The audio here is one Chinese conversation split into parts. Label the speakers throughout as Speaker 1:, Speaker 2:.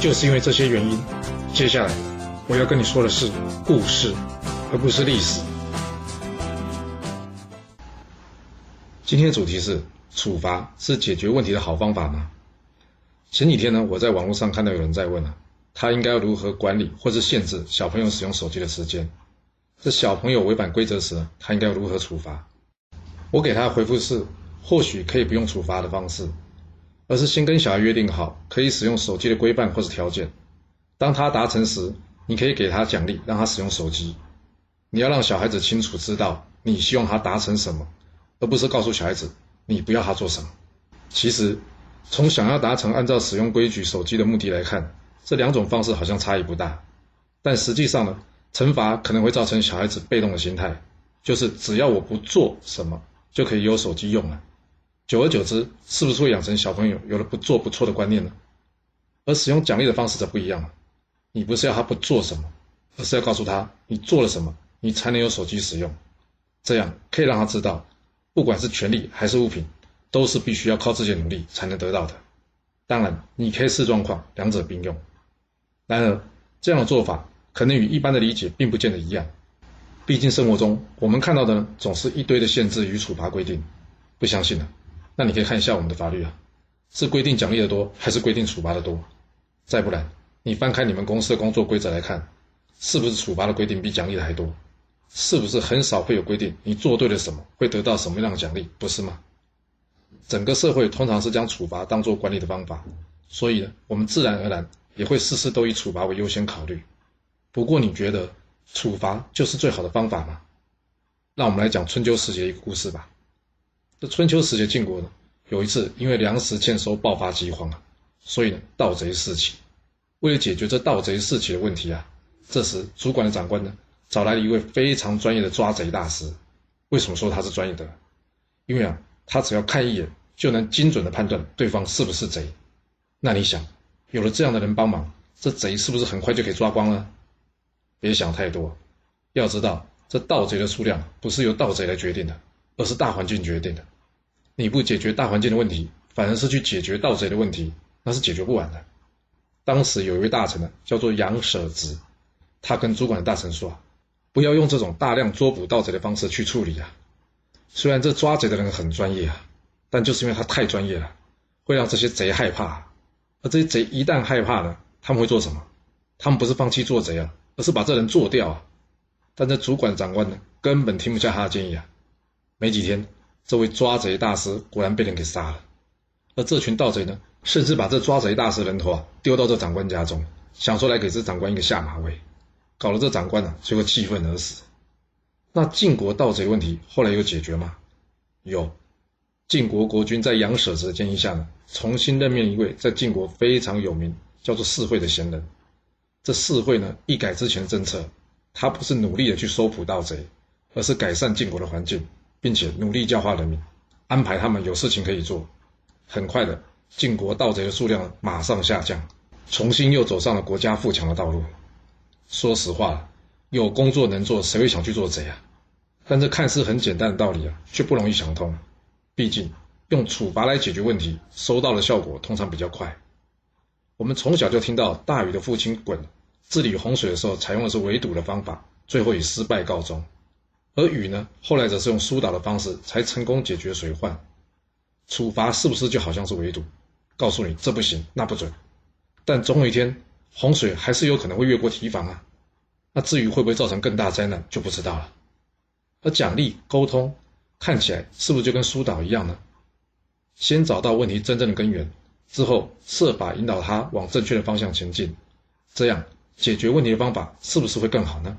Speaker 1: 就是因为这些原因，接下来我要跟你说的是故事，而不是历史。今天的主题是：处罚是解决问题的好方法吗？前几天呢，我在网络上看到有人在问啊，他应该要如何管理或是限制小朋友使用手机的时间？这小朋友违反规则时，他应该要如何处罚？我给他的回复是：或许可以不用处罚的方式。而是先跟小孩约定好可以使用手机的规范或是条件，当他达成时，你可以给他奖励，让他使用手机。你要让小孩子清楚知道你希望他达成什么，而不是告诉小孩子你不要他做什么。其实，从想要达成按照使用规矩手机的目的来看，这两种方式好像差异不大。但实际上呢，惩罚可能会造成小孩子被动的心态，就是只要我不做什么，就可以有手机用了。久而久之，是不是会养成小朋友有了不做不错的观念呢？而使用奖励的方式则不一样了。你不是要他不做什么，而是要告诉他你做了什么，你才能有手机使用。这样可以让他知道，不管是权利还是物品，都是必须要靠自己努力才能得到的。当然，你可以视状况，两者并用。然而，这样的做法可能与一般的理解并不见得一样。毕竟生活中我们看到的总是一堆的限制与处罚规定。不相信了？那你可以看一下我们的法律啊，是规定奖励的多，还是规定处罚的多？再不然，你翻开你们公司的工作规则来看，是不是处罚的规定比奖励的还多？是不是很少会有规定你做对了什么会得到什么样的奖励？不是吗？整个社会通常是将处罚当做管理的方法，所以呢，我们自然而然也会事事都以处罚为优先考虑。不过，你觉得处罚就是最好的方法吗？让我们来讲春秋时节一个故事吧。这春秋时节晋国呢，有一次因为粮食欠收爆发饥荒啊，所以呢盗贼四起。为了解决这盗贼四起的问题啊，这时主管的长官呢找来了一位非常专业的抓贼大师。为什么说他是专业的？因为啊，他只要看一眼就能精准的判断对方是不是贼。那你想，有了这样的人帮忙，这贼是不是很快就可以抓光了？别想太多，要知道这盗贼的数量不是由盗贼来决定的。而是大环境决定的，你不解决大环境的问题，反而是去解决盗贼的问题，那是解决不完的。当时有一位大臣呢，叫做杨舍直，他跟主管的大臣说：“不要用这种大量捉捕盗贼的方式去处理啊。虽然这抓贼的人很专业啊，但就是因为他太专业了，会让这些贼害怕。而这些贼一旦害怕了，他们会做什么？他们不是放弃做贼啊，而是把这人做掉啊。但这主管长官呢，根本听不下他的建议啊。”没几天，这位抓贼大师果然被人给杀了。而这群盗贼呢，甚至把这抓贼大师人头啊丢到这长官家中，想说来给这长官一个下马威，搞得这长官呢最后气愤而死。那晋国盗贼问题后来有解决吗？有，晋国国君在杨舍子的建议下呢，重新任命一位在晋国非常有名，叫做四会的贤人。这四会呢一改之前的政策，他不是努力的去收捕盗贼，而是改善晋国的环境。并且努力教化人民，安排他们有事情可以做。很快的，晋国盗贼的数量马上下降，重新又走上了国家富强的道路。说实话，有工作能做，谁会想去做贼啊？但这看似很简单的道理啊，却不容易想通。毕竟用处罚来解决问题，收到的效果通常比较快。我们从小就听到大禹的父亲鲧治理洪水的时候，采用的是围堵的方法，最后以失败告终。而禹呢，后来则是用疏导的方式才成功解决水患。处罚是不是就好像是围堵，告诉你这不行那不准？但总有一天洪水还是有可能会越过堤防啊。那至于会不会造成更大灾难就不知道了。而奖励沟通看起来是不是就跟疏导一样呢？先找到问题真正的根源，之后设法引导他往正确的方向前进，这样解决问题的方法是不是会更好呢？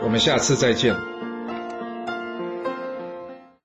Speaker 1: 我们下次再见。